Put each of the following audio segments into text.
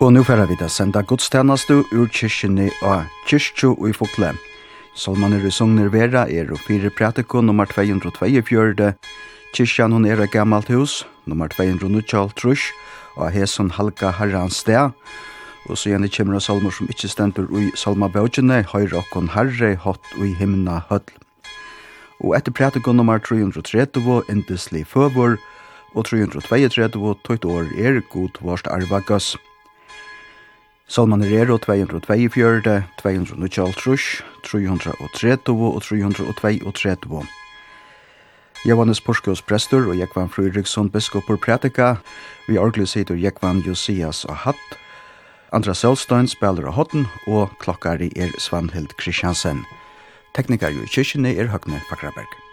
Og nu færa vi da senda godstjeneste ur kyrkjene og kyrkjo og i Fokle. Salmaner i Sogner Vera er og fire prætiko nummer 224. Kyrkjan hun er et gammalt hus, nummer 290 trus, og heson halka herrans sted. Og så gjerne kommer det salmer som ikke stender i salmabøkjene, høyre okkon herre, hot og i himna høll. Og etter prætiko nummer 330, endeslig føvor, og 332, tøyt år er god vårst arvagøss. Salman Herero 224, 223, 330 og 332. Johannes Porskjøs prestor og Jekvan Frøyriksson biskopur pratika, vi organiserer Jekvan Josias og Hatt, Andra Selstein spiller av Hotten, og klokkari er Svanhild Kristiansen. Teknikar jo i kyrkjene er Høgne Fakraberg.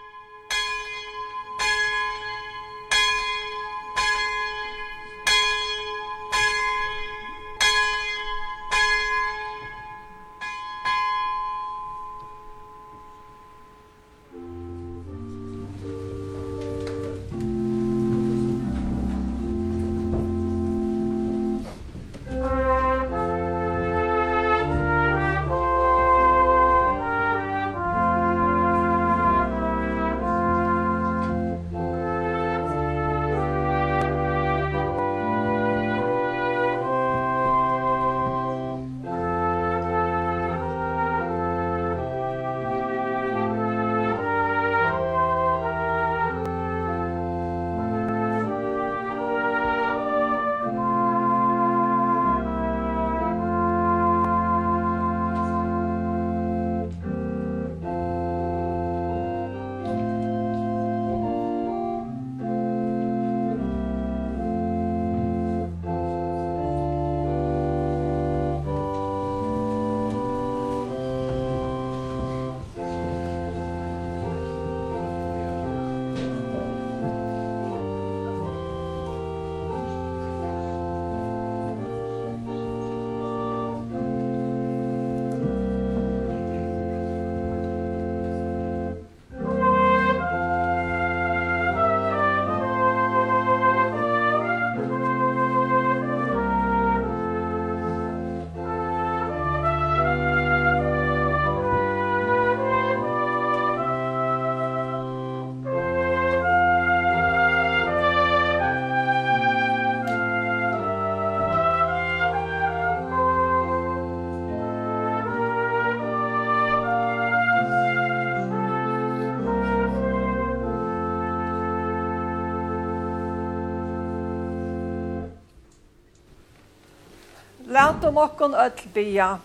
lat om okkon öll bia.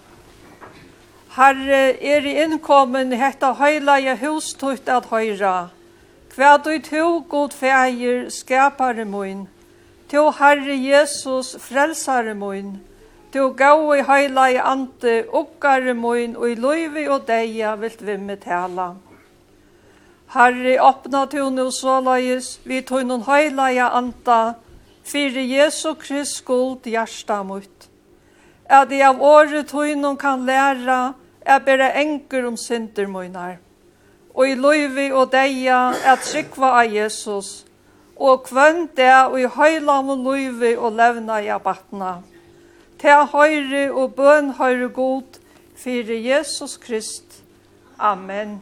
Herre, er i innkommen hetta heilaja hus tutt at høyra. Hva du to, god feir, skapare moin. To Herre Jesus, frelsare moin. To gau i heilaja ante, okkare moin, og i loivi og deia vilt vimme tala. Herre, åpna to nu sålais, vi to nun heilaja anta, fyrir Jesu Krist skuld hjärsta mot at jeg av året tøynen kan læra at bare enker om synder møynar. Og i løyvi og deia at trykva av Jesus, og kvønn det og i høylam og løyvi og levna i abatna. Til høyre og bøn høyre god, fyrir Jesus Krist. Amen.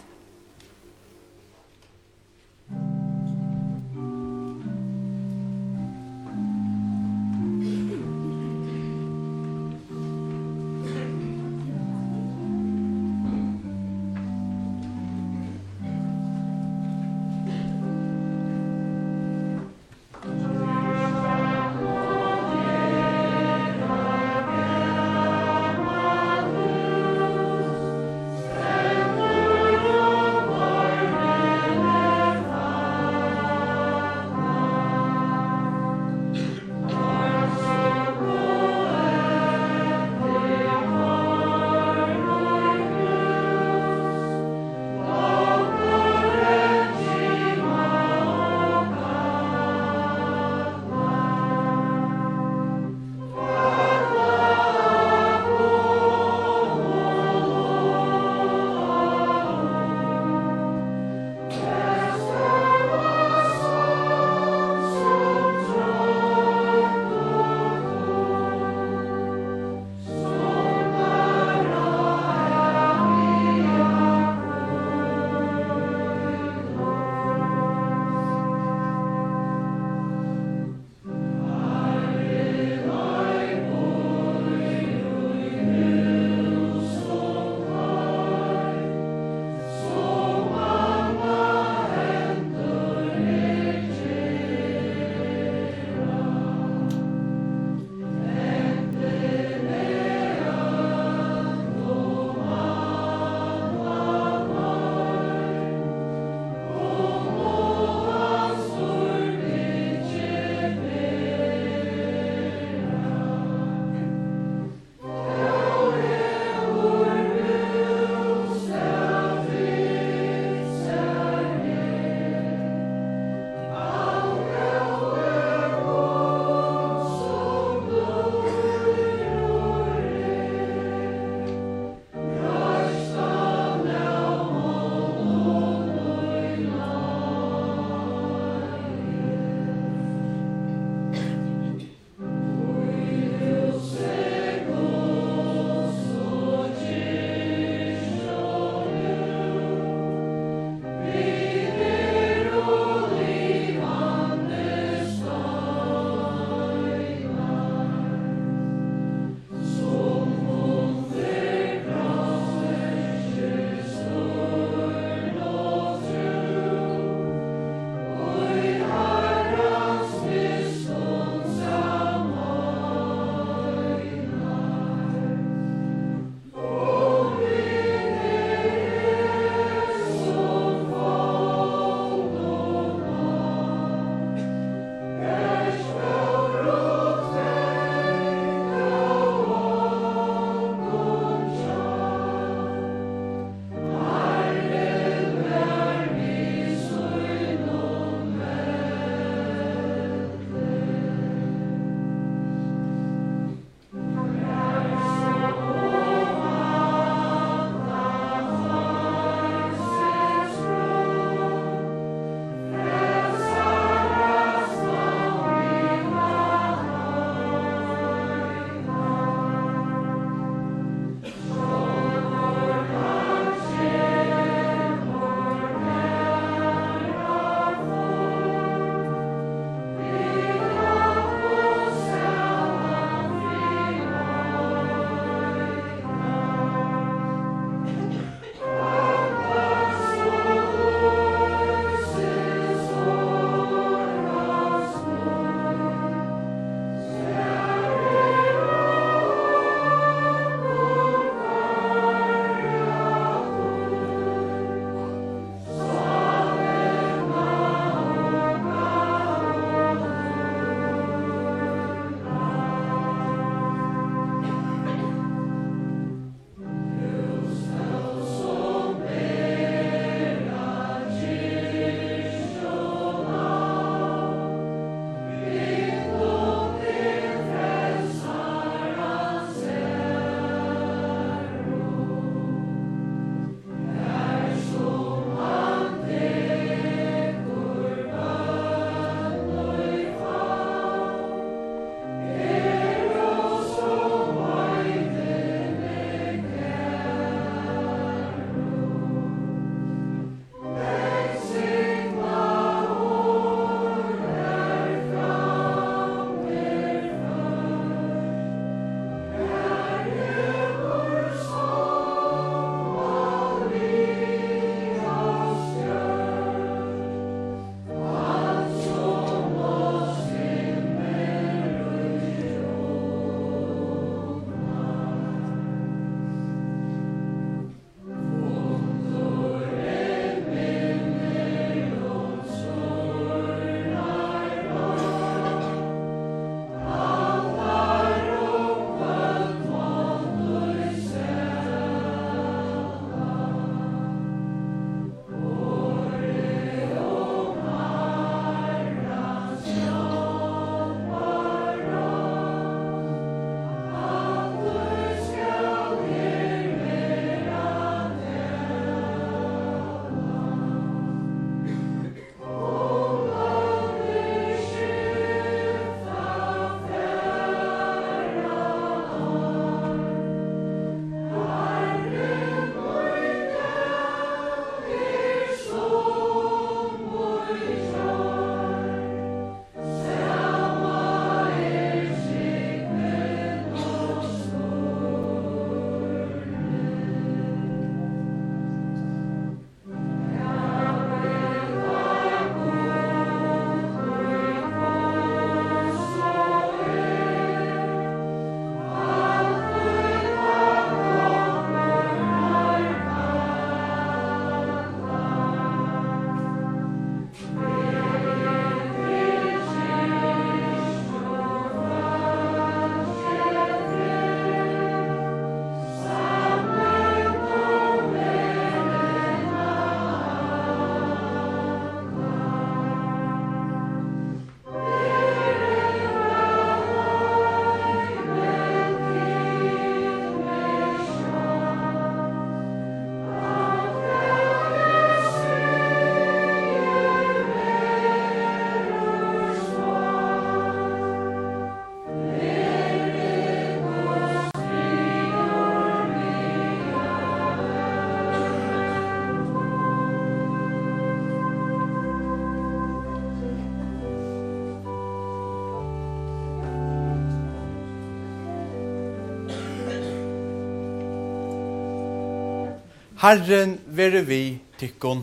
Herren være vi tikkun.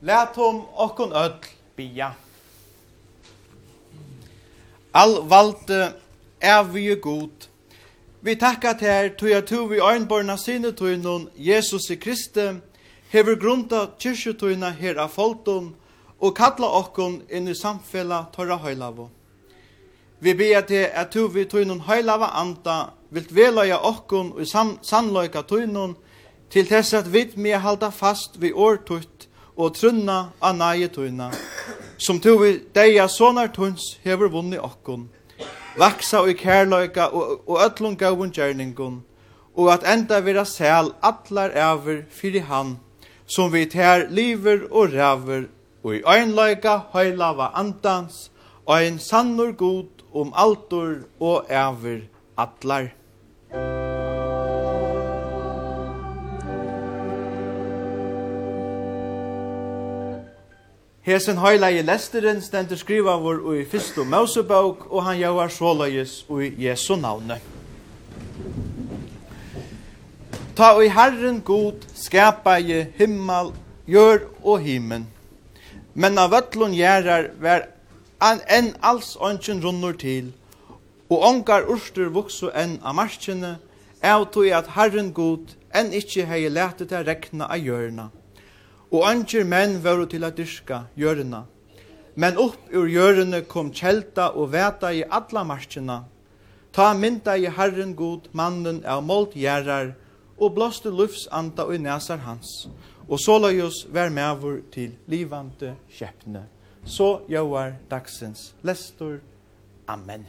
Læt hom okkun öll bia. All valde er vi god. Vi takka til tog jeg tog vi øynborna sine tog Jesus i Kristi, hever grunda kyrkjutøyna her av folton, og kalla okkon inn i samfella torra høylavo. Vi ber til at tu vi tøynun høylava anda vilt velaja okkon og sam sannløyka tøynun til tess at vit me halda fast vi årtutt og trunna av nage tøyna, som tu vi deia sonar tøyns hever vunni okkon, vaksa og kærløyka og, og ötlun gavun gjerningun, og at enda vera sel allar ever fyrir han, som vi tær liver og ræver og i øynløyga høylava andans, og ein sannur god om altor og æver atlar. Hesen høylai lesteren stendur skriva vår i fyrstu Mosebok, og han jauar såløyes i Jesu navne. Ta og i Herren god skapa i himmel, gjør og himen, Men av vøtlun gjerar var an, enn alls ønsken runnur til, og ongar urster voksu enn av marskjene, av tog at Herren god enn ikkje hei letet til rekna av hjørna. Og onger menn varu til at dyrka hjørna. Men upp ur hjørne kom kjelta og veta i alla marskene. Ta mynda i Herren god mannen av målt gjerrar, og blåste luftsanta og i næsar hans og såløyus vær mævur til livande skjepne. Så gjør dagsens lestor. Amen.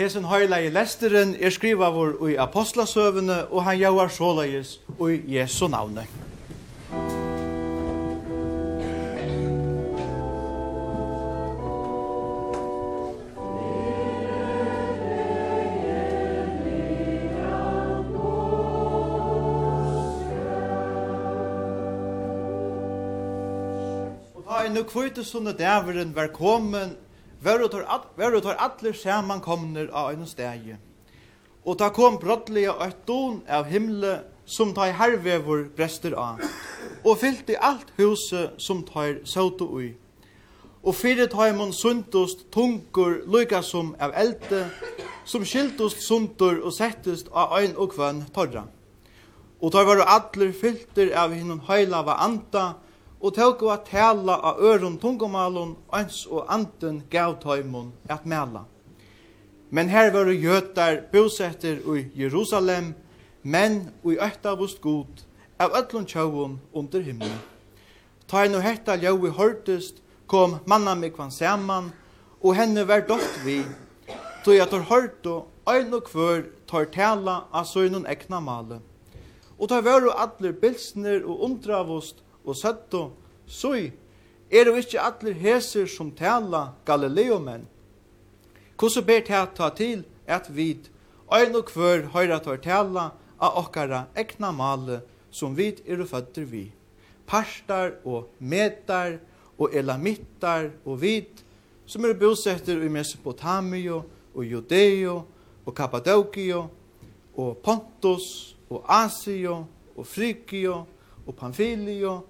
Hesen høylegi lesteren er skriva vår i apostlasøvene, og han gjør såleis i Jesu navne. nu kvøyte sånne dæveren var kommen Vær tar atler saman komner av ein stegi. Og ta kom brottliga eitt don av himle som ta i hervevor brester av. Og fyllt i alt huset som ta i ui. Og fyrir ta i mun tungur lyka som av elte som skiltost sundur og settest av ein og kvann torra. Og ta var atler fylltir av hinnon heilava anda, og tåk å tala av øron tungomalen, ans og anten gav tøymon at mæla. Men her var jøtar bosetter i Jerusalem, men i øktavust god, av ötlun tjauon under himmelen. Ta en hetta ljau i hørtest, kom manna mikvan saman, og henne var dott vi, tog jeg tar horto, ein og kvør tar tala av søgnun ekna male. Og ta varu allir bilsner og undravust, og søttu, «Sui, er jo ikkje atler heser som tala Galileo-menn. Hvordan ber det ta til at vi, ein og kvør høyra tar tala av okkara ekna male som vi er føtter vi. Parstar og metar og elamittar og vit, som er bosetter i Mesopotamio og Judeo og Kappadokio og Pontus og Asio og Frykio og Pamfilio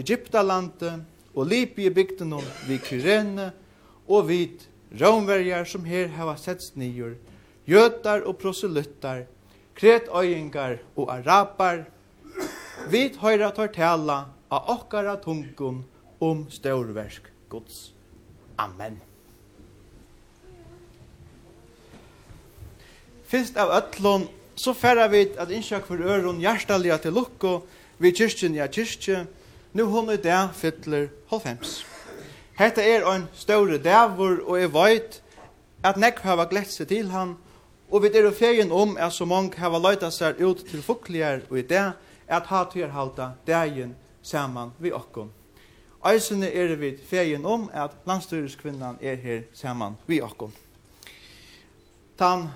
Egyptalandet og Libye bygden vi Kyrene og vid Romverjar som her hava sett nyer, jötar og proselyttar, kretøyingar og arapar, vid høyra tar tala av okkara tungum om stårversk Guds. Amen. Fyrst av ötlån så færa vi at innsjøk for øron hjertaliga til lukko vid kyrkjen ja kyrkje, Nu hon er der fytler halvfems. Hetta er ein større dævur, og eg veit at nekk hava glett seg til han, og vi er ferien om at så mange hava leita seg ut til fukligar, og i dag at ha til halda dagen saman vi okkum. Eisene er vi ferien om at landstyrskvinnan er her saman vi okkum. Tan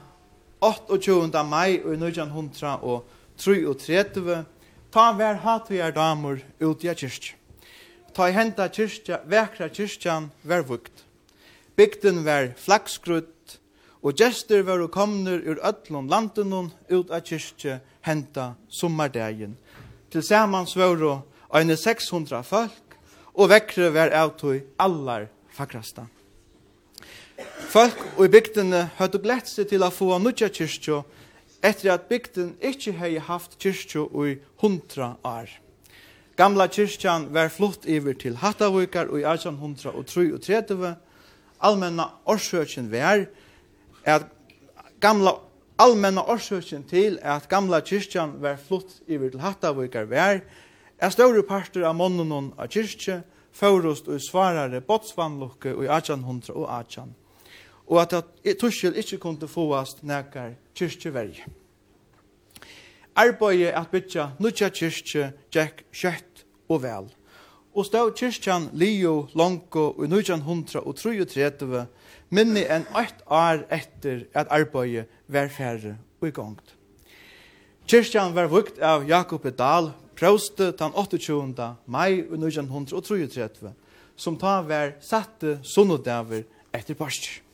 28. mai og 1933 Ta vær hat vi er damer ut i kyrkja. Ta i henta kyrkja, vekra kyrkjan vær vukt. Bygden vær flaksgrutt, og gestur vær og komner ur öllum landenon ut av kyrkja henta sommardegin. Tilsammans vær og eine 600 folk, og vekra vær avtøy allar fakrasta. Folk og i bygdene høyde glett seg til å få nutja kyrkja etter at bygden ikkje hei haft kyrkjo i hundra år. Gamla kyrkjan var flott iver til Hattavukar i 1833. Almenna årsøkjen var at gamla almenna årsøkjen til at gamla kyrkjan var flott iver til Hattavukar var at større parter av månen av kyrkje førost og svarare botsvannlukke i 1800 og at Torskjell ikke kunne fåast nekar kyrkjeverje. Arbeidet at bytja nutja kyrkje gikk kjøtt og vel. Og stav kyrkjan Leo Longo i 1933 minni enn 8 år etter at arbeidet var færre og i gongt. Kyrkjan var vukt av Jakob Dahl, prøvste den 28. mai 1933, som ta var satte sunnodaver etter parstyr.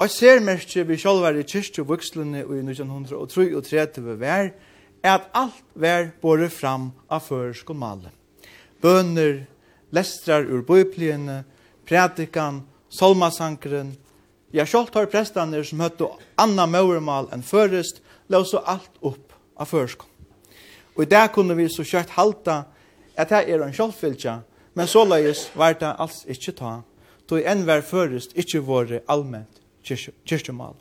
Og jeg ser mest vi selv var i kyrkje og vokslene i 1933 vær, er at alt vær båre fram av førsk og male. Bøner, lestrar ur bøypliene, predikan, solmasankeren, ja selv tar prestene som høtte anna mauremal enn førest, la så alt opp av førsk. Og i det kunne vi så kjørt halta at det er en selvfylkja, men såleis var det alls ikkje ta, då enn var førest ikkje våre allment kyrkjumal.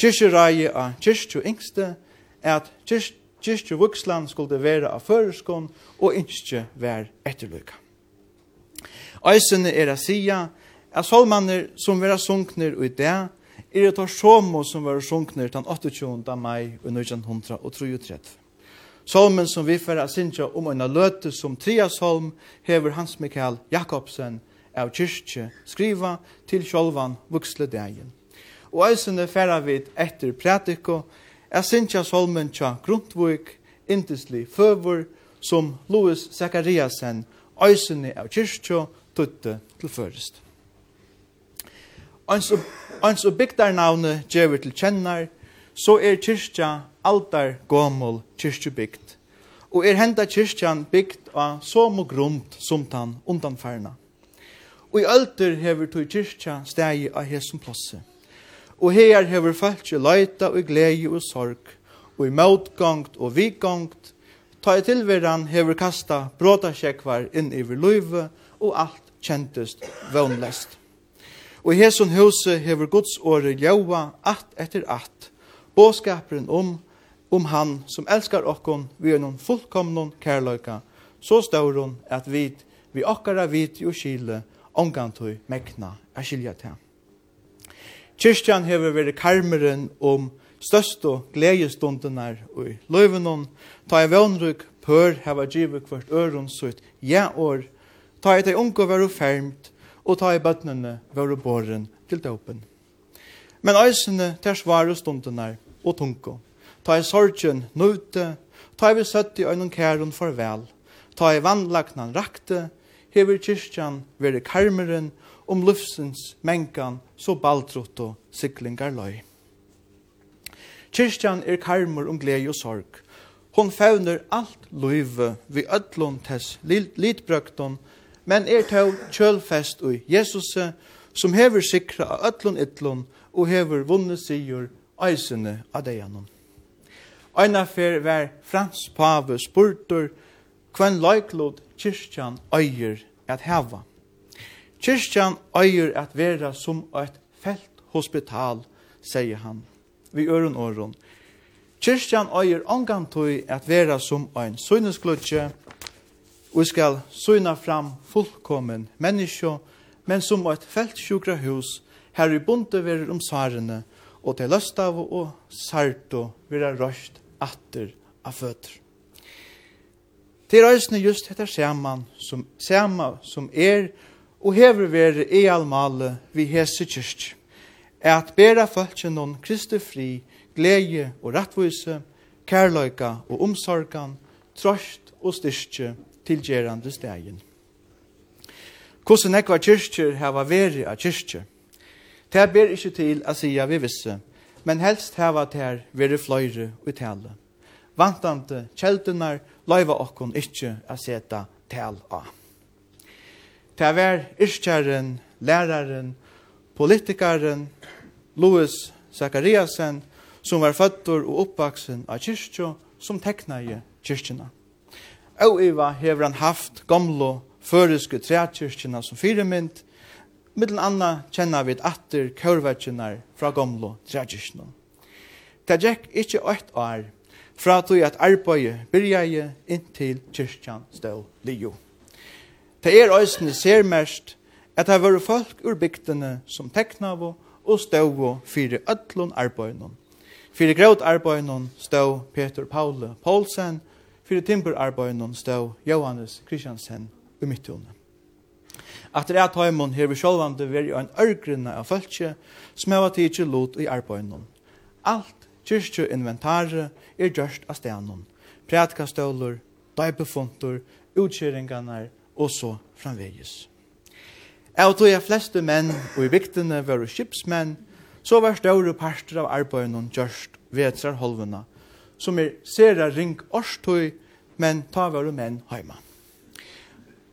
Kyrkjurægi av kyrkju yngste er at kyrkju vuxland skulle være av føreskån og yngste vær etterløyka. Eisene er a sia at solmanner som vera sunkner og i det er det tar somo som vera sunkner den 28. mai og 1933. Solmen som vi fyrir sinja om en løte som Triasholm hever Hans Mikael Jakobsen av kyrkje skriva til sjolvan vuxle dagen. Og eisene færa vid etter prætiko, er sinja solmen tja gruntvuk, intisli føvur, som Louis Zakariasen, eisene av kyrkje, tutte til først. Ans og, ans og bygdarnavnet gjever til kjennar, så er kyrkja aldar gomul kyrkjebygd, og er henda kyrkjan bygd av som og grund som tan undanfarna. Og i ölder hever tog kyrkja stegi av hesen plasse. Og her hever falskje leita og glede og sorg, og i motgangt og vikgangt, ta i tilveran hever kasta bråtasjekvar inn iver løyve, og alt kjentest vannlest. Og i hesson huset hever Guds åre ljaua att etter att, båskaperen om, om han som elskar okkon vi er noen fullkomnon kærløyka, så staurun at vi, vi okkara vit jo kile, omgantøy mekna er skilja til. Kyrstjan hever veri karmeren om størst og gledestundenar i løyvenon, ta i vannrygg pør heva givet kvart øron sutt ja-år, ta i tei unge varu fermt, og ta i bøtnene varu boren til døpen. Men æsene ter svare stundenar og tunko, ta i sorgen nøyte, ta i vi søtt i øynun kæron farvel, ta i vannlagnan rakte, hever kyrkjan veri karmeren om lufsens mengan så baldrott og siklingar løy. Kyrkjan er karmer om glede og sorg. Hon fevner alt løyve vi ødlån tess litbrøkton, men er tau kjølfest og Jesus som hever sikra av ødlån ytlån og hever vunne sigur eisene av deianon. Eina fer var Frans Pave spurtur kvann leiklod kyrkjan eier at hava. Kyrkjan eier at vera som eit felt hospital, sier han. Vi øren åren. Kyrkjan eier angantøy at vera som ein søgnesklutje, og skal søgna fram fullkommen menneskje, men som eit feltsjukra hus, her i bunte verer om sarene, og til løstav og sarto vera røst atter av føtter. Det er eisne just dette saman som, sama som er og hever vere i allmale vi hese kyrk. At bera falskjen noen Kristi fri, glede og rattvise, kærløyka og omsorgan, trost og styrstje til gjerande stegen. Hvordan ekva kyrkjer heva veri av kyrkjer? Det ber ikkje til a sia vi visse, men helst heva ter veri fløyre og tale. Vantante kjeldunar leiva okkon ikkje a seta tal a. Ta ver iskjaren, læraren, politikaren, Louis Zachariasen, som var føttur og oppvaksen av kyrkjo, som tekna i kyrkjina. Og Iva hever han haft gamlo føreske treakyrkjena som firemynd, Mittel anna kjenna vi atter kjørvetjenar fra gamlo treakyrkjena. Ta gjekk ikkje ått år fra tog at arbeidet byrjeie inntil kyrkjan stå lio. Det er òsne ser mest at det var folk ur bygdene som teknavo og stå fyrir ødlun arbeidene. Fyrir grøt arbeidene stå Peter Paule Paulsen, fyrir timper arbeidene stå Johannes Kristiansen i midtjone. At det er at her vi sjålvande veri en ørgrunne av følse som heva tidsi lot i arbeidene. Alt kyrkju inventare er gjørst av stenen, Prætkastøler, døybefunter, utkjøringarnar og så framvegis. Jeg tror jeg fleste menn og i viktene var skipsmenn, så var større parter av arbeidene gjørst vetrarholvene, som er sera ring årstøy, men ta var menn heima.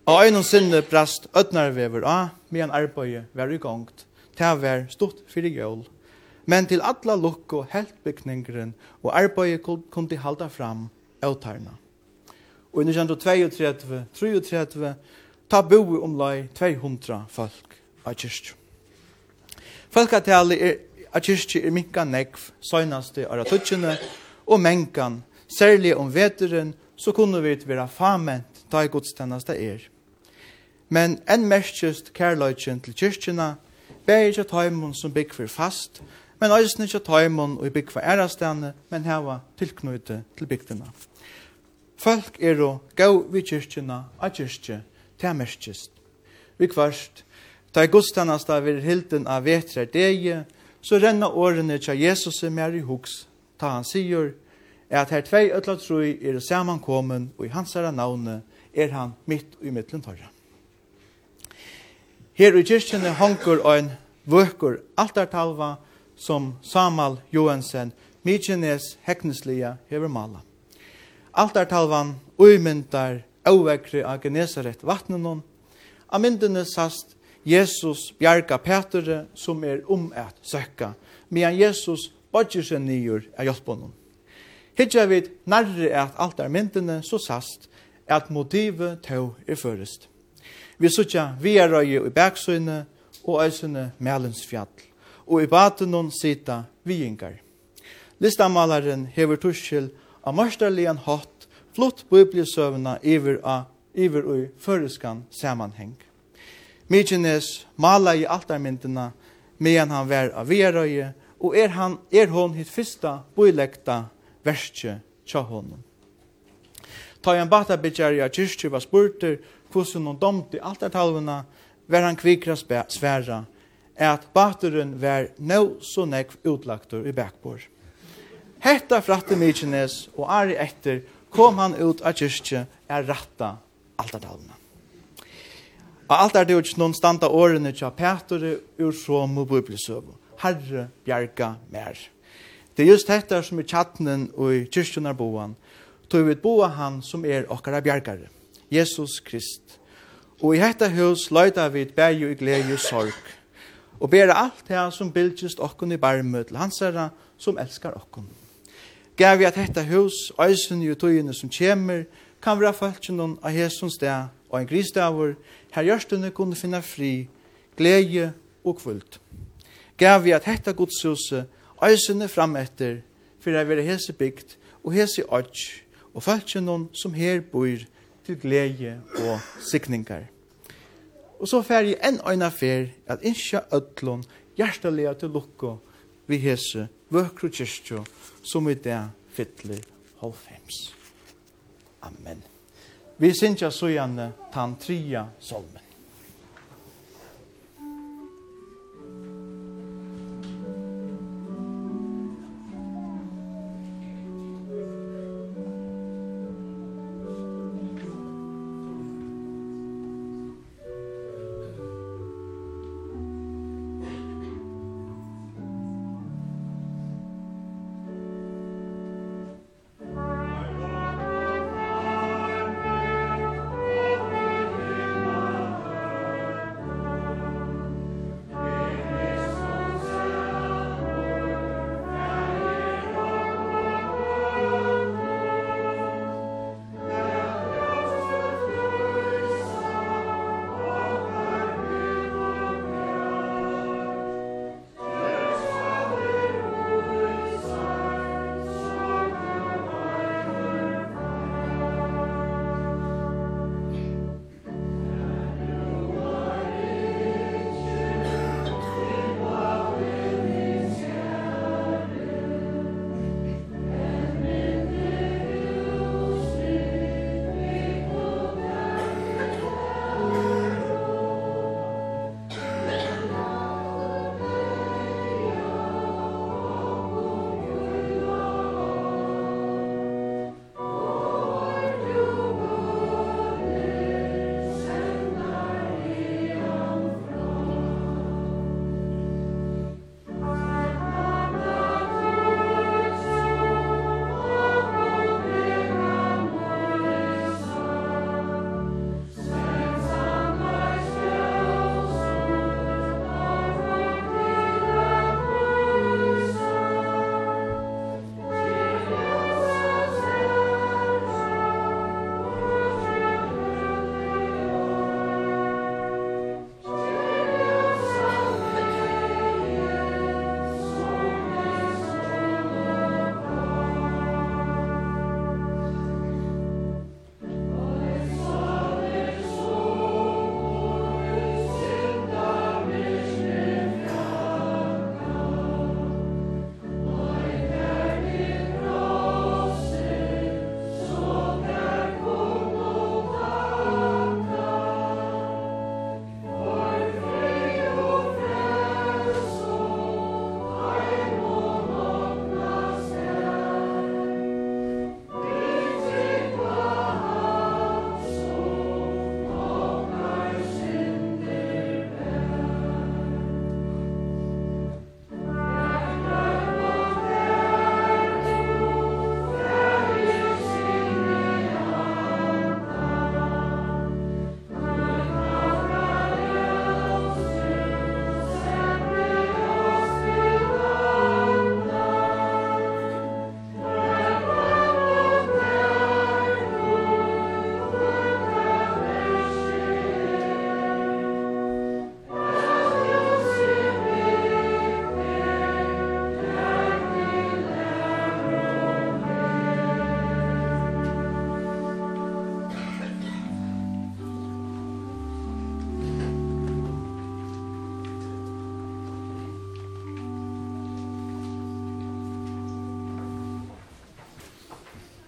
Og øynene sinne brast ødnarvever av, medan arbeidet var i gongt, til å være stort fyrir jøl men til alla lukk og heltbygningren og arbeidet kunne de halda fram avtarna. Og i 1932, 33, ta bo om lai 200 folk av kyrkju. Folkatallet er at kyrkje er minka nekv søgnaste av ratutjene og menkan, særlig om veteren, så kunne vi være fament da i godstennaste er. Men enn merkjøst kærløytjen til kyrkjena, bæg ikke tøymon som byggfer fast, men eisne ikkje taimon og i byggva ærastane, men heva tilknøyte til bygdina. Folk er å gau vid kyrkjena av kyrkje, temerskist. Vi kvarst, da i gudstannasta vir hilden av vetre degi, så renna årene tja Jesus er mer i hugs, ta han sigur, er at her tvei ötla troi er samankomen, og i hans herra navne er han mitt i mittlen torra. Her i kyrkjene hongur og en vøkur altartalva, som Samal Johansen, Mykines Hekneslia hever mala. Altartalvan uimyndar avvekri av Genesaret vatnenon. Av myndene sast Jesus bjarga Petere som er om at søkka, medan Jesus bodger seg nyer av hjelpånden. Hitja vid nærre at altarmyndene så sast at motivet tau er førest. Vi sutja vi er røye i bergsøyne og øysene melensfjall og i batunon sita viingar. Listamalaren hever tuskil av marstarlian hatt flott bibliosøvna iver a iver ui føreskan samanheng. Mykines mala i altarmyndina medan han var av verøye, og er, han, er hon hitt fyrsta boilekta verskje tja honom. Ta en batabitjar i a kyrkju var spurter, hvordan hon domt i altartalvuna var han kvikra sværa, at bateren var nå så nekv utlagtur i backbord. Hetta fratte Mykines og ari etter kom han ut av kyrkje er ratta altadalna. Og alt er det jo ikke noen standa årene til Peter ur som og bibelsøv. Herre bjerga mer. Det er just dette som er tjattnen og i kyrkjønner boan. Tog vi boa han som er okkara bjergare. Jesus Krist. Og i dette hus løyta vi bæg og i glede og sorg og ber alt det som bildjist okkon i barmø til hans herra som elskar okkon. Gav vi at hetta hus, eisen i utøyene som kjemer, kan vera noen av hesson sted og en grisdavur, her gjørstene kunne finna fri, glede og kvult. Gav vi at hetta godshuset, eisene fram etter, for jeg vera hese bygd og hese odj, og fölkjennom som her bor til glede og sikningar. Og så fer jeg en øyne fer at innskja ødlån hjertelige til lukko vi hese vøkru kyrkjo som i det fytler halvfems. Amen. Vi synsja så gjerne tan tria solmen.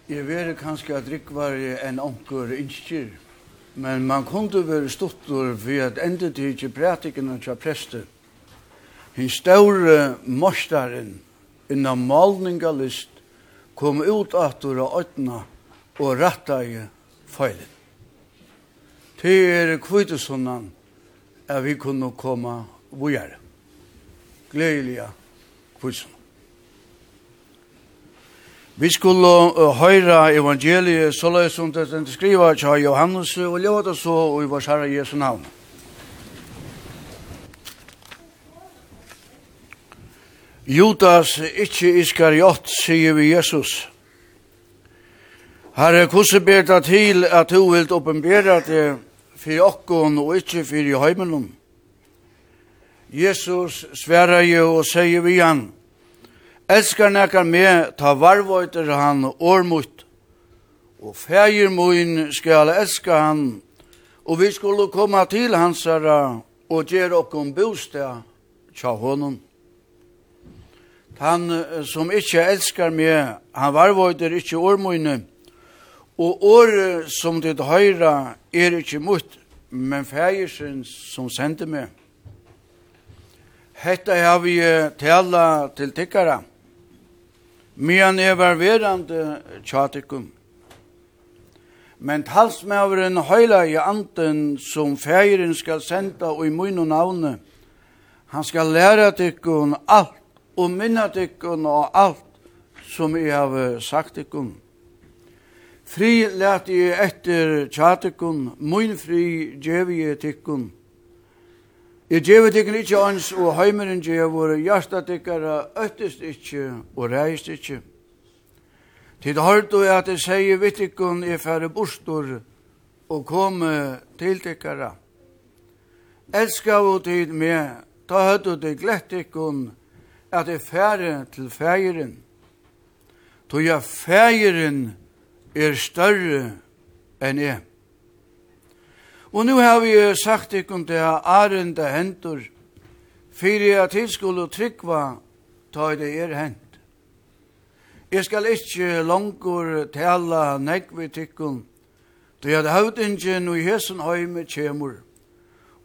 Jeg vet kanskje at Rick enn en onker innskir, men man kunne være stuttur ved at enda til ikke prætikene til prester. Hinn større morstaren innan malningalist kom ut atur av åttna og ratta i feilen. Det er kvitesundan at vi kunne komme vujare. Gledelige kvitesundan. Vi skulle uh, høyra evangeliet så løy som det er skriva tja Johannes og leva det så i vår herre Jesu navn. Judas ikkje Iskariot, sier vi Jesus. Herre, hvordan ber det til at du vil oppenbere det for okkon og ikkje for i heimelen? Jesus sverar jo og sier vi igjen, Elskar nekar me, ta varvoiter han ormut, og fægir moin skal elska han, og vi skulle komma til hans herra og gjere okkom bostad tja honom. Han som ikkje elskar meg, han varvoiter ikkje ormoine, og år som ditt høyra er ikkje mutt, men fægirsen som sender meg. Hetta har vi tala til tikkara. Mian er var verande tjatikum. Men talsmæveren høyla i anden som feiren skal senda og i munn og navne. Han skal læra tikkun alt og minna tikkun og alt som jeg har sagt tikkun. Fri lærte jeg etter tjatikum, munn fri djevi tikkun. Jeg djevet ikke ikke ans, og heimeren djever, hjertet ikke øttest ikke, og reist ikke. Tid holdt du at jeg sier vittikon er færre bostor, og komme til tikkara. Elska vi tid med, ta høtt du det glettikon, at jeg færre til fægeren. Tog jeg fægeren er større enn jeg. Og nu har vi sagt ikon det her arenda hendur, fyrir jeg til skulle tryggva ta det er hent. Jeg skal ikkje langur tala negvi tikkun, då jeg høvdingen og i hesen høyme kjemur,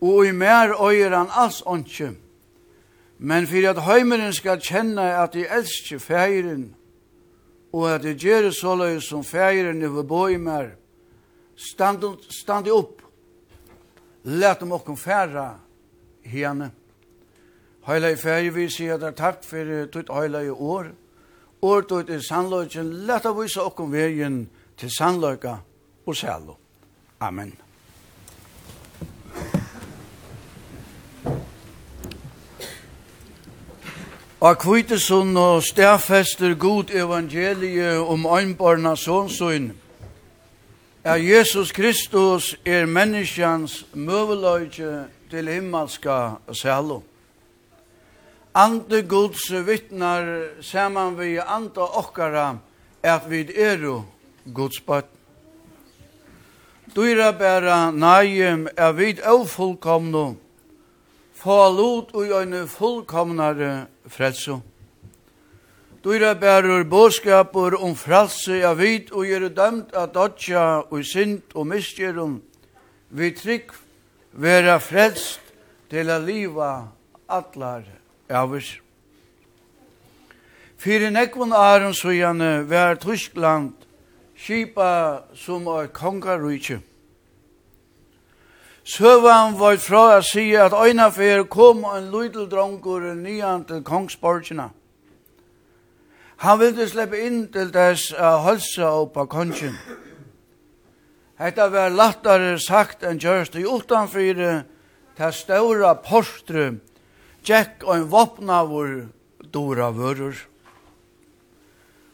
og i mer øyer han alls åndsje, men fyrir at høymeren skal kjenne at jeg elsker feiren, og at jeg gjør såløy som feiren i boi mer, stand, stand opp Læt dem okkom færa hene. Heila i færi vi sier der takk for tutt heila i år. År tutt i sannløyken, Læt dem vise okkom vegin til sannløyka og sælo. Amen. Og kvitesund og stærfester god evangelie om øynbarna sånsøyne. Ja, Jesus Kristus er menneskjans møveløyge til himmelska sælo. Ante Guds vittnar saman vi anda okkara at vi eru Guds bøtt. Dyra bæra nægjum er vid avfullkomnu, få lot og gjøyne fullkomnare frelso. Dyra bærer båskaper om fralse av vid og gjør dømt at dodja og sint og misgjerum vi trygg vera frelst til a liva atlar avers. Fyrir nekvun aren sujane vær Tyskland kipa som er kongarujtje. Søvan var fra a sige at øyna fyrir kom en lydel drongur nyan til kongsborgina. Han ville slippe inn til dess uh, halsa og på kongen. Hetta var lattare sagt enn gjørst, og utanfyr til ståra postre, tjekk og en vopnavur dora vörur.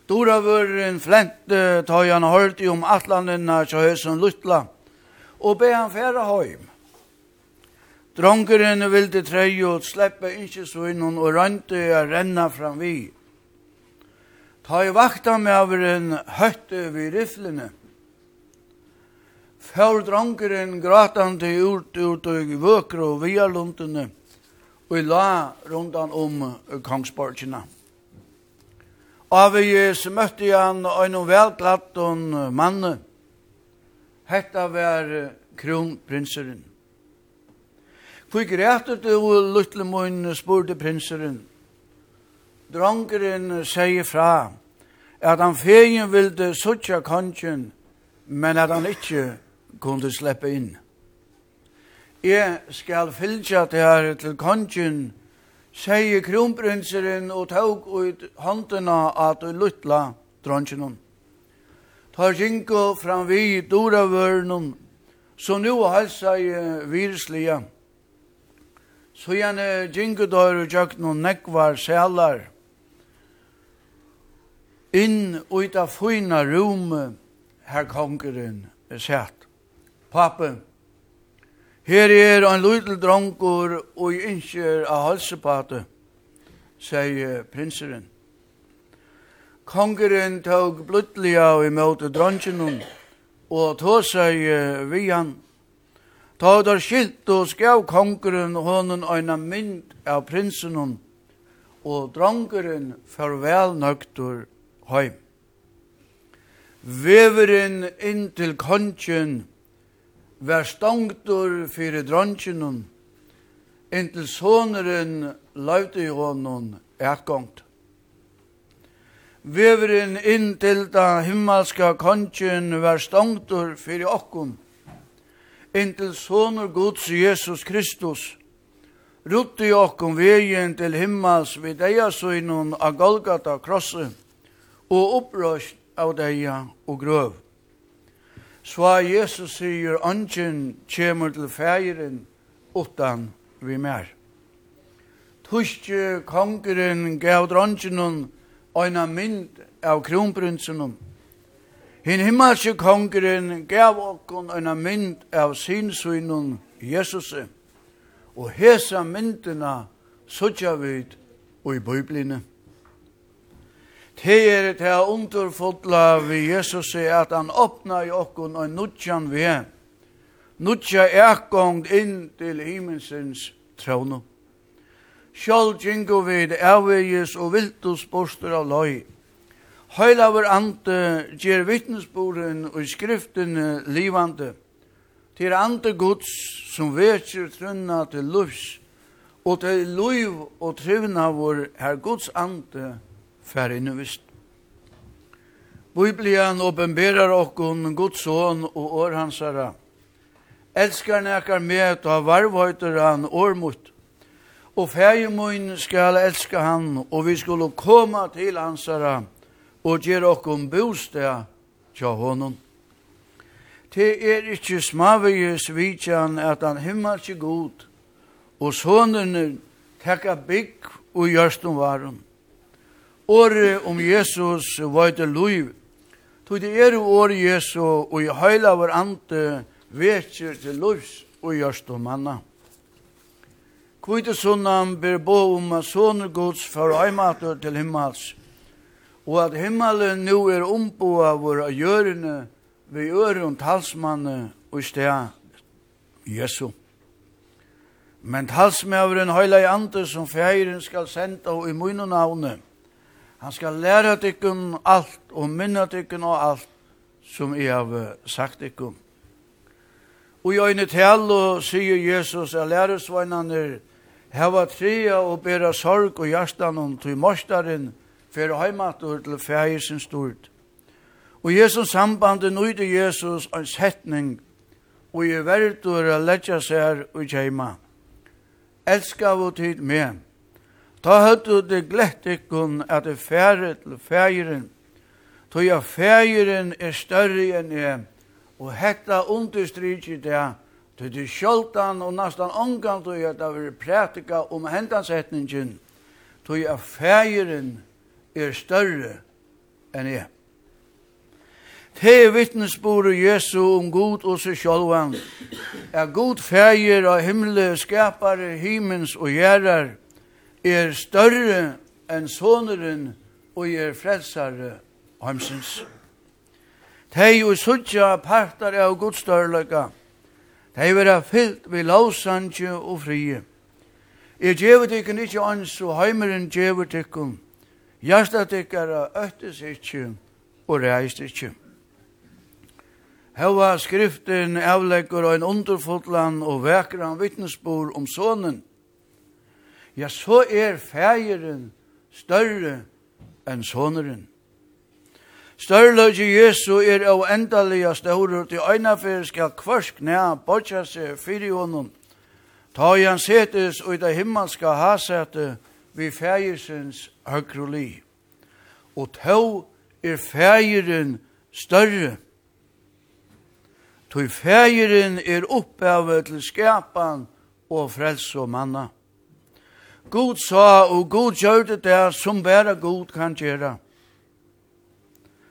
Dora vörurin flente tøy han hørte om atlandina tja høysen luttla, og be han færa høym. Drongeren vilde trøy og sleppe ikke svinnun og rønte a renna fram vi. Ta i vakta med over en høtt over riflene. riflene. Fjør dronkeren gratande ut ut og vøkro og via luntene og i la rundan om kongsborgina. Av Jesus møtte han en velglatt mann. Hetta var kronprinseren. Hvor greter du, Lutlemoen, spurte prinseren. Drongeren sier fra at han fegen vilde suttja kongen, men at han ikkje kunde sleppe inn. Jeg skal fylgja til her til kongen, sier kronprinseren og tåg ut håndena at du luttla drongenon. Tar jinko fram vi dora vørnum, så nu halsa i virslia. Så gjerne jinko dår og jøknon nekvar sælar, inn ut av fyna rum her kongeren er sett. Pappe, her er en lydel dronkur og innskjer av halsepate, sier prinseren. Kongeren tog blutliga i møte dronkjenen og tog seg vi han. Ta der skilt og skjav kongeren honen øyna mynd av prinsen og dronkeren farvel nøktur heim. Veveren inn til kongen var stangtur fyrir dronkinun, inn til soneren lauti honun ekkongt. Veveren inn til da himmelska kongen var stangtur fyrir okkum, inn til soner Guds Jesus Kristus, rutti okkum vegin til himmels vid eiasøynun av Golgata krosset, og opprøst av deia og grøv. Så Jesus sier, «Angen kjemur til feiren utan vi mer». Tuske kongeren gav drongenon oina mynd av kronprinsenon. Hinn himmelske kongeren gav okkon oina mynd av sinsuinon Jesus. Og hesa myndina sutja vid og i bøybline. Det er det underfodla vi Jesus er at han åpna i okkon og nudjan vi er. Nudja ergångt inn til himmelsens trånu. Sjål djingo vid avveges og viltus bostur av loj. Høylaver ante gjer vittnesboren og skriften livande. Til ante gods som vekjer trunna til lufs og til luiv og trivna vår her gods ante fær inn og vist. Biblian åpenberar okkon Guds son og år hans herra. Elskar nekar med og varvhøyter han årmot. Og fægjemoin skal elska han, og vi skulle koma til hans herra og gjer okkon bostad tja honom. Det er ikkje smaviges vidtjan at han himmelske god, og sonen tekka bygg og gjørstum varum åre om Jesus vajte luiv. liv. Tog det er åre Jesu og i heila var ante vekjer til luivs og gjørst om manna. Kvite sunnan ber bo om at sånne gods for øymater til himmels, og at himmelen nu er omboa våre gjørende vi om talsmanne og sted Jesu. Men talsmaveren heila i ante som feiren skal senda og i munne navnet, Han skal læra dykken alt og minna dykken og alt som jeg har sagt dykken. Og i øyne til og sier Jesus at læresveinene heva tria og bera sorg og hjertan om til morstaren for heimator til fægisen stort. Og Jesus sambande nøyde Jesus en setning og i verdur a letja seg og kjeima. Elskar vår tid med. Ta høttu det glett ikkun at det færre til fægeren, tog ja fægeren er større enn jeg, og hetta understrykje det, til det sjoltan og nastan omgang tog at det var prætika om hendansetningen, tog ja fægeren er større enn jeg. Te vittnesbore Jesu om god og seg sjolvan, er god fæger av himle skapare himens og gjerrar, er større enn soneren og er frelsare heimsins. Tei og suttja partar av godstørløkka. Tei vera fyllt vi lausandje og frie. Er djever tykken ikkje ans og heimeren djever tykken. Hjärsta tykkara øttes ikkje og reist ikkje. Hva skriften avleggur og en underfotlan og vekran vittnesbor om sonen – ja, så er fægeren større enn soneren. Størløgje Jesu er av endalega større til øynafer skal kvarsk nea bortja seg fyri honom. Ta i hans setes og i det himmelska hasete vi fægersens høgroli. Og tå er fægeren større. Tog fægeren er opphavet til skapan og frelse og manna. God sa, og God gjør det der som bare God kan gjøre.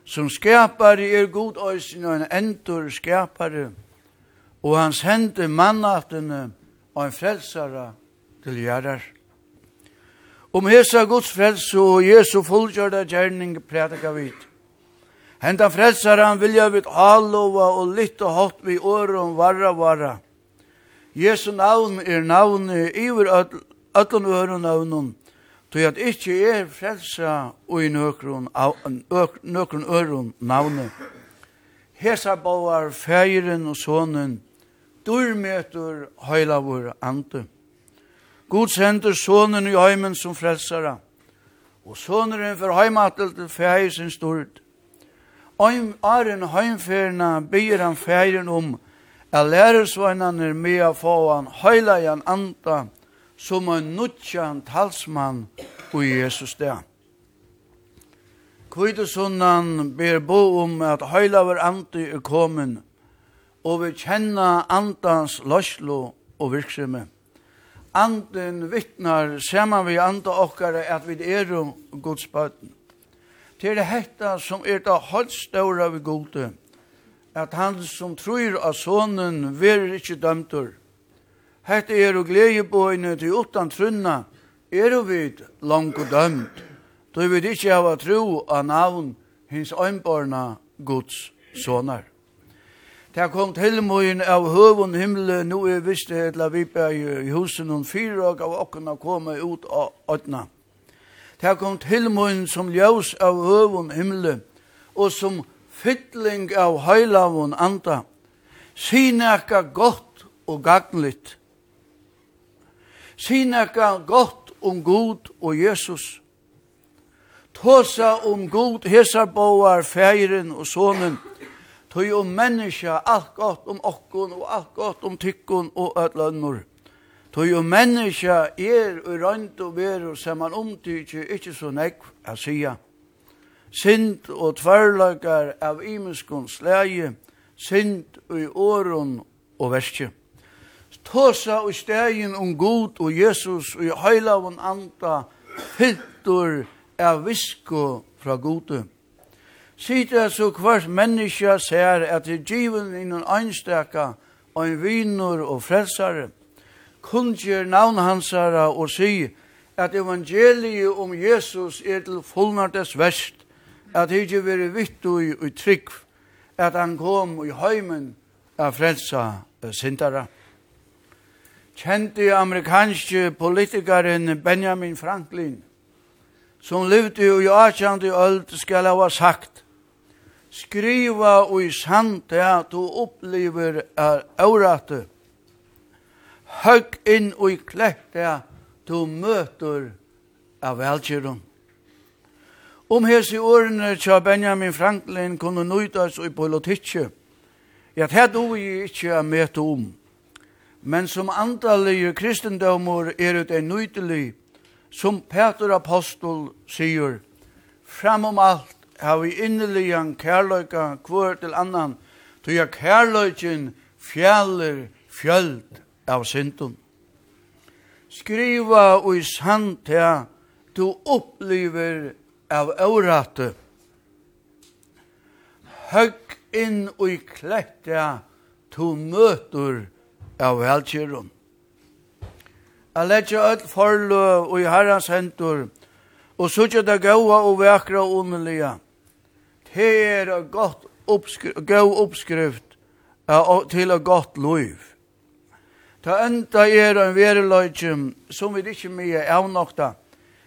Som skapare er God øysen og en endur skapare, og hans hende mannaftene og en frelsare til gjerrar. Om hesa Guds frelse og Jesu fullgjørda gjerning prædika vidt. Henda frelsaren vilja vit halova og litt og hatt vi åren varra varra. Jesu navn er navnet iver öll öllun örun avnun, tog at ikkje er frelsa ui nøkron, nøkron örun navne. Hesa bauar feiren og sonen, durmetur heilavur ande. God sender sonen i heimen som frelsara, og soneren for heimatel til feir sin stort. Ein aren heimferna byr han feiren om, er lærer sveinene med å få han heilajan anta, som en nutjan talsmann og Jesus det. Kvidesundan ber bo om at høylaver ante er kommet, og vi kjenner antans løslo og virksomhet. Anden vittnar saman vi anda okkara at vi er Guds bøten. Til det hetta som er det holdståra vi gode, at han som tror av sonen verer ikkje dømtur, Hette er og gledjebøyne til utan trunna, er og vid langt og dømt, då vi ikke hava tro av navn hins øynbarna Guds sonar. Ta kom til møyen av høvun himle, nu er visst det la vi bæg i husen hun fyra og av okkona koma ut av åtna. Ta kom til møyen som ljøs av høvun himle, og som fytling av høylavun anda. Sinaka godt og gagnlitt, Sinaka gott om Gud og Jesus. Tåsa om Gud, hesar boar, færen og sonen. Tøy om menneska, alt gott om okkon og alt gott om tykkon og ötlönnor. Tøy om menneska er og rønt og veru sem man omtykje ikkje så nekv a sia. Sind og tverlagar av imeskons leie, sind og i åron og verskje tåsa og stegin om god og Jesus og i høyla av en anda fyltur av visko fra gode. Sida så hvert menneska ser at det given innan einstaka og en viner og frelsare, kunngjør navn hansara og si at evangeliet om Jesus er til fullnartes verst, at det ikke være vittig og trygg, at han kom i heimen av frelsa sindara kjente amerikanske politikeren Benjamin Franklin, som levde i 18. øld, skal jeg ha sagt, skriva i sand det at du opplever er aurate, høgg inn og i klekt det du møter av velkjøren. Om hese årene tja Benjamin Franklin kunne nøytas i politikje, ja, det er du ikke å møte om men som antallige kristendommer er ut en nøytelig, som Peter Apostol sier, framom alt har vi inneligan kærløyka kvør til annan, tog jeg kærløyken fjaller fjöld av syndum. Skriva og i sant du uppliver av aurate. Høgg inn og i kletta, du møter av velkjøren. Jeg lette alt forløv og i herrens hentur, og sutja det gode og vekra og underlige. Det er et godt oppskrift, god oppskrift til et godt liv. Ta enda er en vereløytjum som vi ikke mye er avnokta,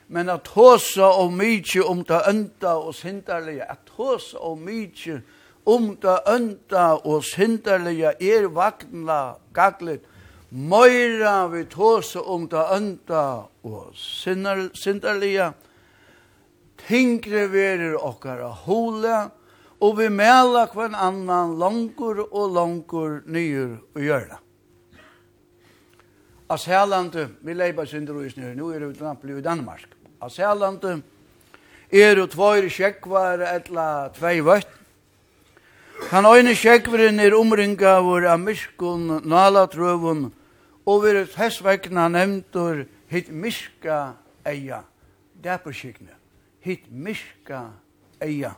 men at hosa og mykje om ta enda og sindarlige, at hosa og mykje om ta enda og sindarlige er vagnla gaglet Møyra vi tåse om det ønda og synderlige, tingre verer okkara hole, og vi mela kvann annan langur og langur nyur og gjørna. As helande, vi leipa synderløysene her, nu er vi knappelig i Danmark. As helande, er jo tvoir sjekvar etla tvei vøtt, Han øyne sjekveren er omringa vår av myskun, nalatrøvun, og vi er tessvekna nevntur hit miska eia. Det er på sikne. Hit miska eia.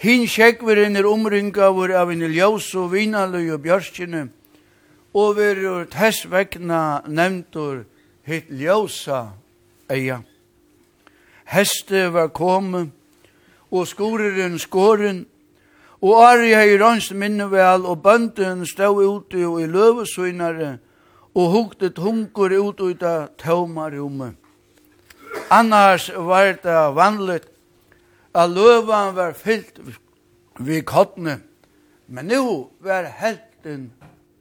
Hinn sjekveren er omringa vår av en ljós og vinaløy og bjørskine, og vi er tessvekna nevntur hit ljósa eia. Heste var kommet, og skoreren skoren, Og Ari hei rønst minne vel, og bønden stod ute og i løvesynare, og hukte tungur ut ut av taumarummet. Annars var det vanligt at løvan var fyllt vi kottene, men nu var helten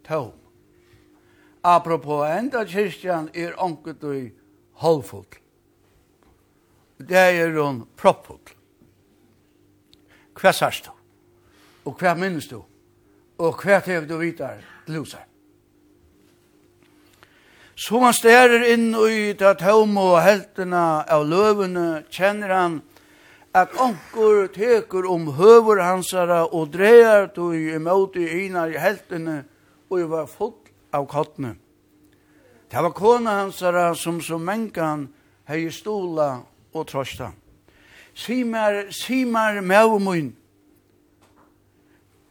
taum. Apropos enda kyrkjan er onket og halvfull. Det er hun proppfull. Hva sørst du? Og hva minnes du? Og hva tev du vidar til huset? Så han stærer inn i det tømme og heltene av løvene, kjenner han at onkur teker om høver hansara og dreier tog imot i ina i heltene og var full av kottene. Det var kona hansara som som mengan hei stola og trosta. Simar, simar mævumun,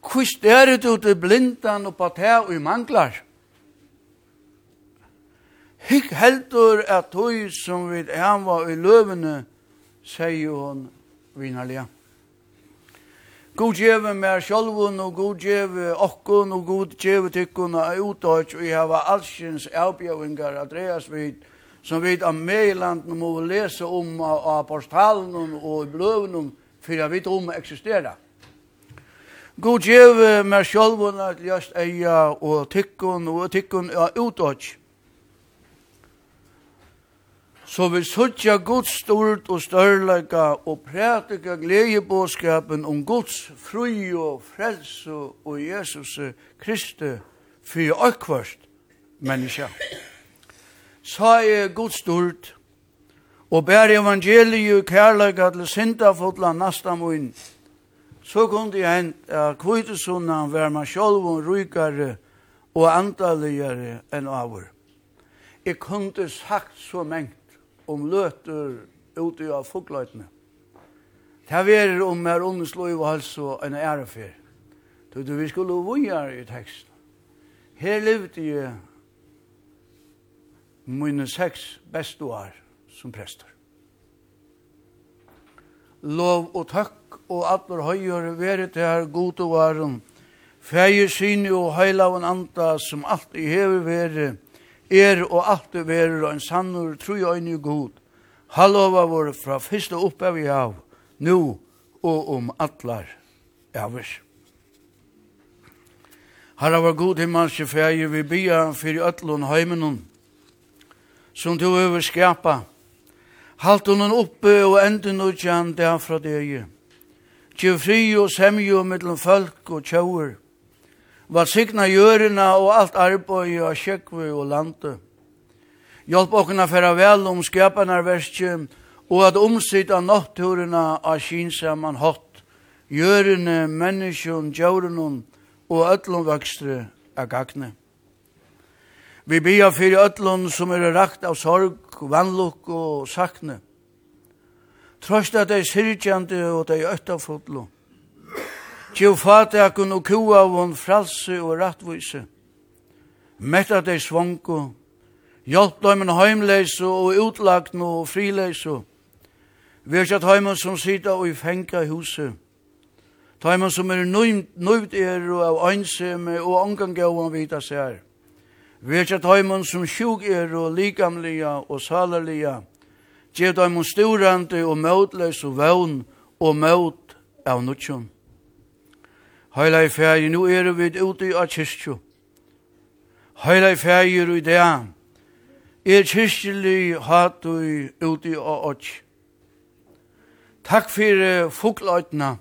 kvist er det ut i blindan og på te og i manglar. Hikk heldur at tøy som vid var i løvene, sier hon vinarlige. God djeve mer sjolvun og god djeve okkun og god djeve tykkun og utdøyts og hava allsins avbjøvingar Andreas vid som vid av meilanden må lese om av apostalen og i bløvnum fyrir vi om eksistera. God gjev med sjálfun at ljast eia og tykkun og tykkun er utått. Så vi suttja Guds stort og størleika og prætika gledjebåskapen om Guds fri og frelse og Jesus Kristi fyrir akkvart menneska. Sa er Guds stort og bær evangeliet kærleika til sindafotla nastamoin og så kunde jag hända kvitesunna var man själv og rykare og antalligare enn av. Jeg kunde sagt så mengt om løter ute av fogløytene. Det er var om jag underslöj och hals och en ärefer. Då vi skulle vågar i texten. Her levde jeg mine seks beste år som prester lov og takk og allur høyur veri til her gode og varen. Fægir syni og heilaven anda som alt i hever veri, er og alt i veri og en sannur tru øyne god. Hallova vår fra fyrste oppe vi av, nu og om allar avers. Herre var god himmelske fægir vi bia fyrir ötlun heimenon, som du over skapa, Halt honom oppe og enden og jan der fra deg. Gjev fri og semjo mellom folk og tjauer. Var signa gjørena og alt arbeid og sjekve og lande. Hjelp okken færa vel om skapanarverskje og at omsida nokturina av kinsaman hatt. Gjørene, menneskjon, djaurenon og öllum vøkstre er gagne. Vi bia fyrir öllum som er rakt av sorg og vannlokk og sakne. Trost at dei er syrkjande og dei er øttafotlo. Tjo fatakun og kuavun fralse og rattvise. Mett at det er svanko. Hjelp døymen heimleis og utlagt og frileis. Vi har sett heimen som sida og i fenga i huset. Heimen som er nøyvd er og av einsame og omgang av vita seg her. Vekja tøymon som sjuk er og likamlige og salerlige, gjev tøymon storande og møtløs og vøvn og møt av nutjon. Heila i færi, nu er vi ute av kyrkjo. Heila i færi er i dag, er kyrkjelig hatui ute av åk. Takk fyrir fugløytna,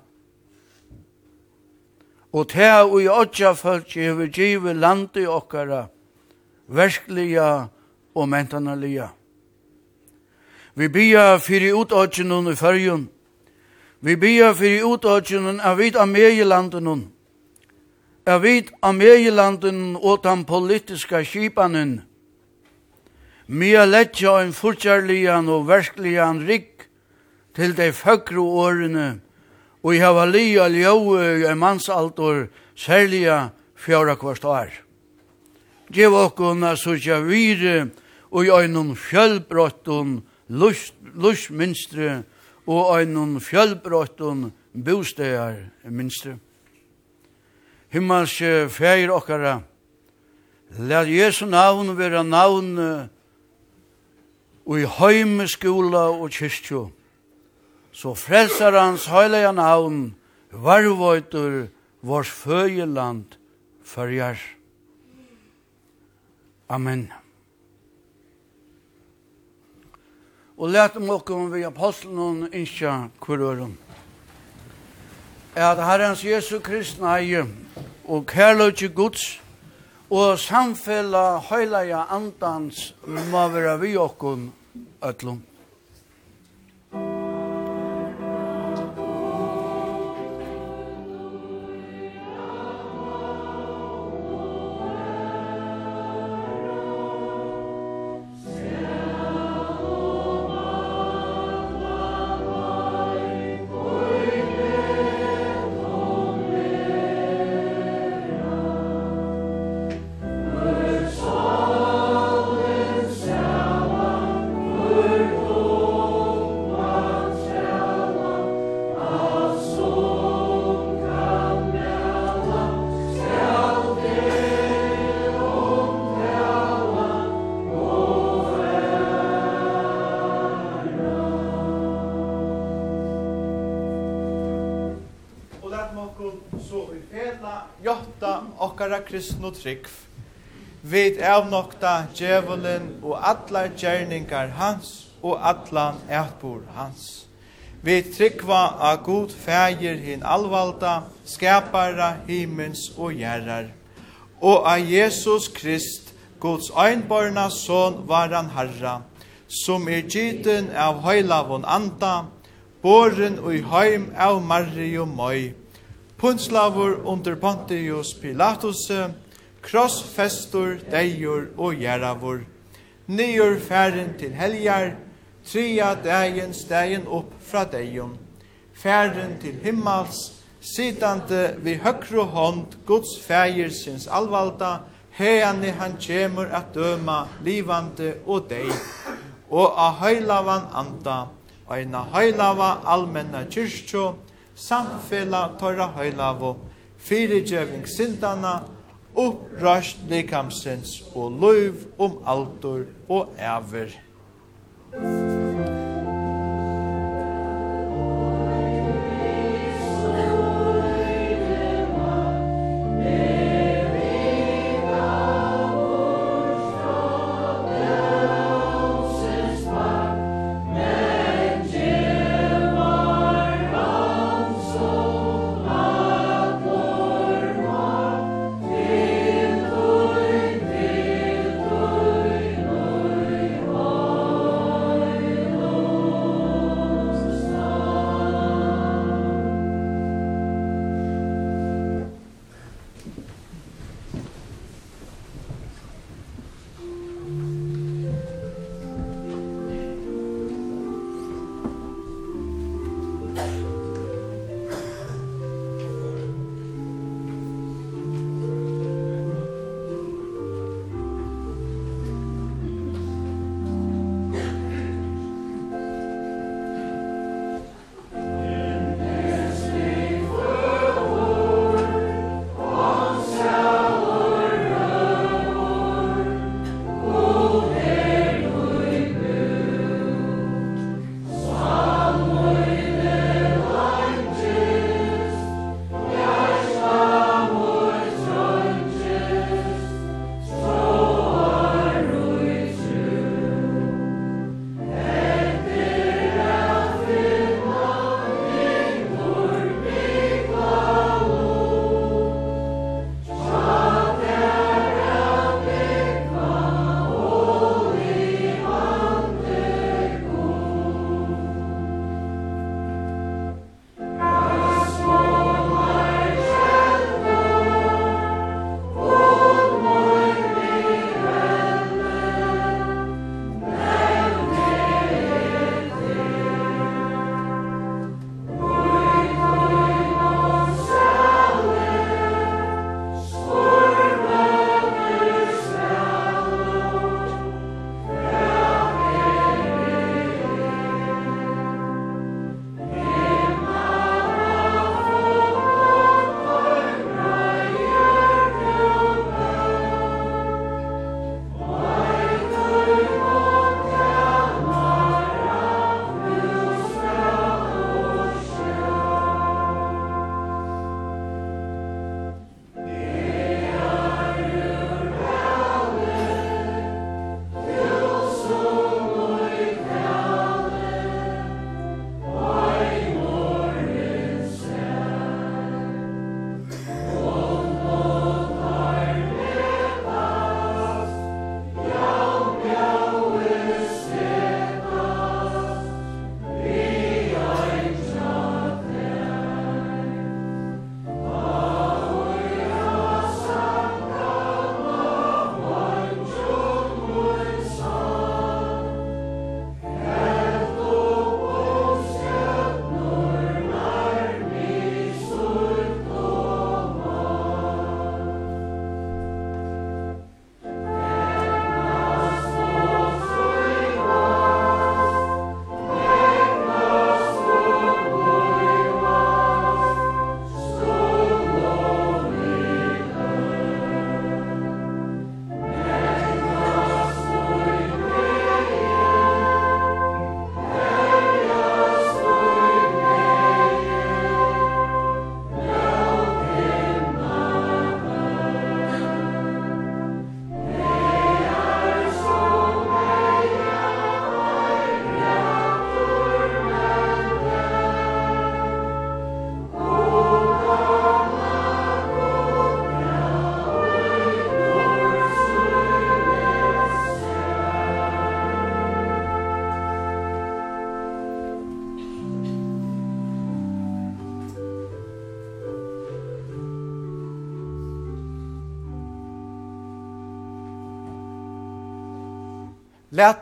og tæ og i åkja folk, jeg vil give landet okkara, verskliga og mentanalia. Vi bia fyrir utåtsjennom i fyrjun. Vi bia fyrir utåtsjennom av vid Ameielandenon. Av vid Ameielandenon og den politiska kipanen. Mia letja en fortjarlian og versklian rik til de føkru årene og i hava lia ljau i mansaltor særliga fjara kvart år. Gjev okkona a sutja vire og i einon fjellbrotton lustminstre og einon fjellbrotton bostegar minstre. Himmelske feir okkara, Lær Jesu navn vera navn og i heim, skola og kyrkjo. Så frelsar hans heilige navn, varvøytur, vårs føyeland, fyrjar. Amen. Og let om okkom vi apostelen innskja kurøren. At Herrens Jesu Kristne og kærløyke Guds og samfella høylaja andans må være vi okkom ötlom. våra kristna trygg. Vid avnokta djevelen og allar gjerningar hans og atlan ætbor hans. Vi tryggva a god fægir hin alvalda, skapara himens og gjerrar. Og a Jesus Krist, Guds einborna son varan harra, som er gyten av høylavon anda, boren og heim av marri og møy, Punslavur under Pontius Pilatus, krossfestur, deior og gjeravur, nyur færen til helgar, tria dagen stegen opp fra deion, færen til himmals, sitande vi høkru hånd Guds fægir sinns alvalda, heani han kjemur at døma livande og dei, og a høylavan anda, og eina høylava almenna kyrkjo, samfella tørra høylavo, fyrirgjøving sindana, opprøst likamsins og løyv om altor og æver. Amen.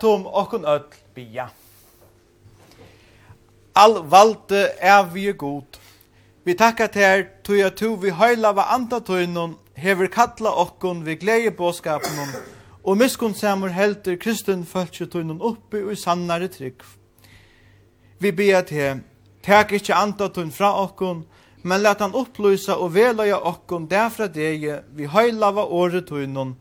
om okkun öll bia. All valde er vi god. Vi takkar ter tog at tu vi heila va anda tuinnon hever kalla okkun vi gleie båskapunum og miskunnsamur helter kristen fölkje tuinnon oppi og i sannare trygg. Vi bia te, tak ikkje anda tuin fra okkun, men let han opplysa og velaja okkun derfra deg vi heila va året tuinnon,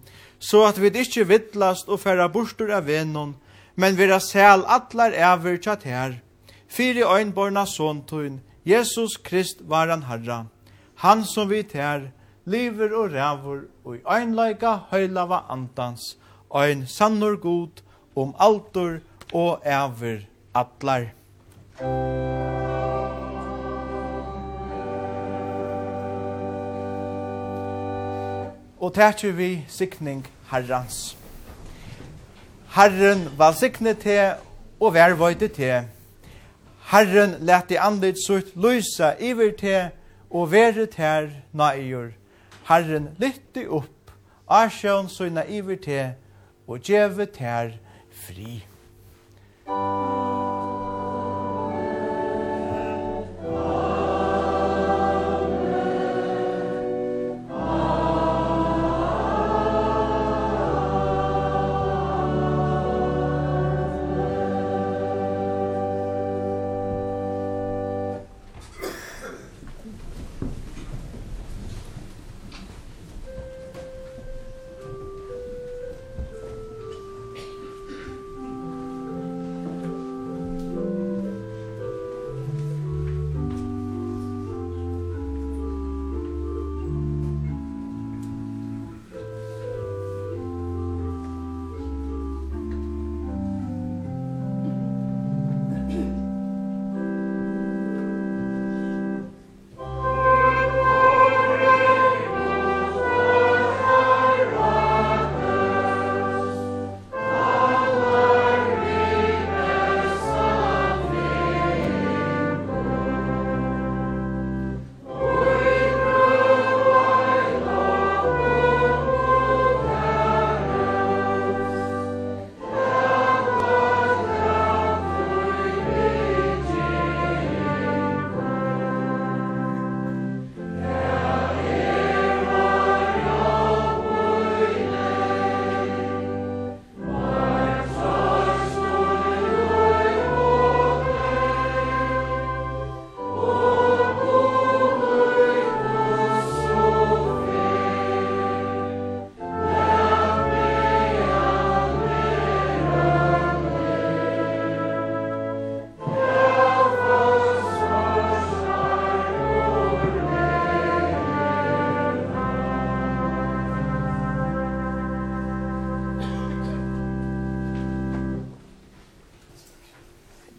så at vi ikkje vittlast og færa bostur av vennon, men vera sel atlar ever tjat her, fyri øynborna såntun, Jesus Krist var han herra, han som vi tær, liver og rævur, og i øynleika høylava antans, øyn sannor god, om um altor og ever atlar. Og tætjer vi sikning Herrans. Herren var sikne til og vær vøyde til. Herren let i andlit sutt lysa iver til og vere til naier. Herren lytte opp, asjøn søgna iver til og djeve til fri. Musik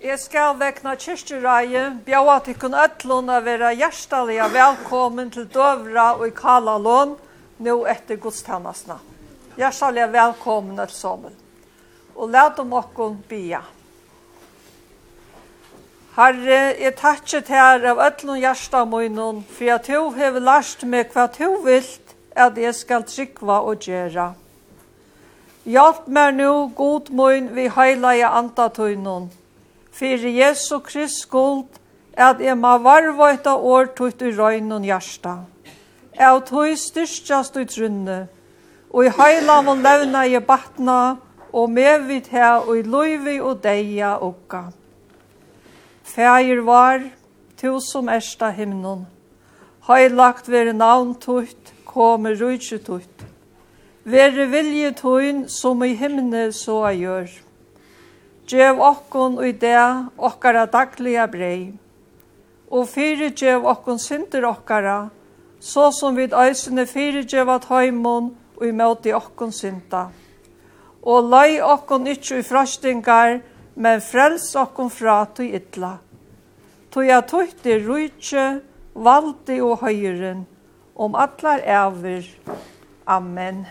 Jeg skal vekna kyrkjereie, bjaua tikkun ötlun a vera hjertalega velkommen til Døvra og i Kalalån, nå etter godstannasna. Hjertalega velkommen til sammen. Og let om okkon bia. Herre, jeg takkje til av ötlun hjersta munnen, for at du hever lært meg hva du vilt, at jeg skal trykva og gjera. Hjalp meg nu, god munn, vi heilaja andatøynun, fyrir Jesu Krist skuld, at jeg må varvøyta år tutt i røyn og hjärsta. Jeg tog styrstjast i trunne, og i heilam må levna i batna, og medvit her og i løyvi og deia okka. Fægir var, tu som ersta himnon, heilagt veri navn tutt, kome rujtje tutt. Veri vilje tuin som i himne så jeg gjør. Gjev okkon og i det okkara dagliga brei. Og fyrir gjev okkon synder okkara, så som vid øysene fyrir gjev at heimon og i møte okkon synda. Og lei okkon ikkje i frastingar, men frels okkon fra til ytla. Tog jeg tøyt i rujtje, valdi og høyren, om atlar æver. Amen.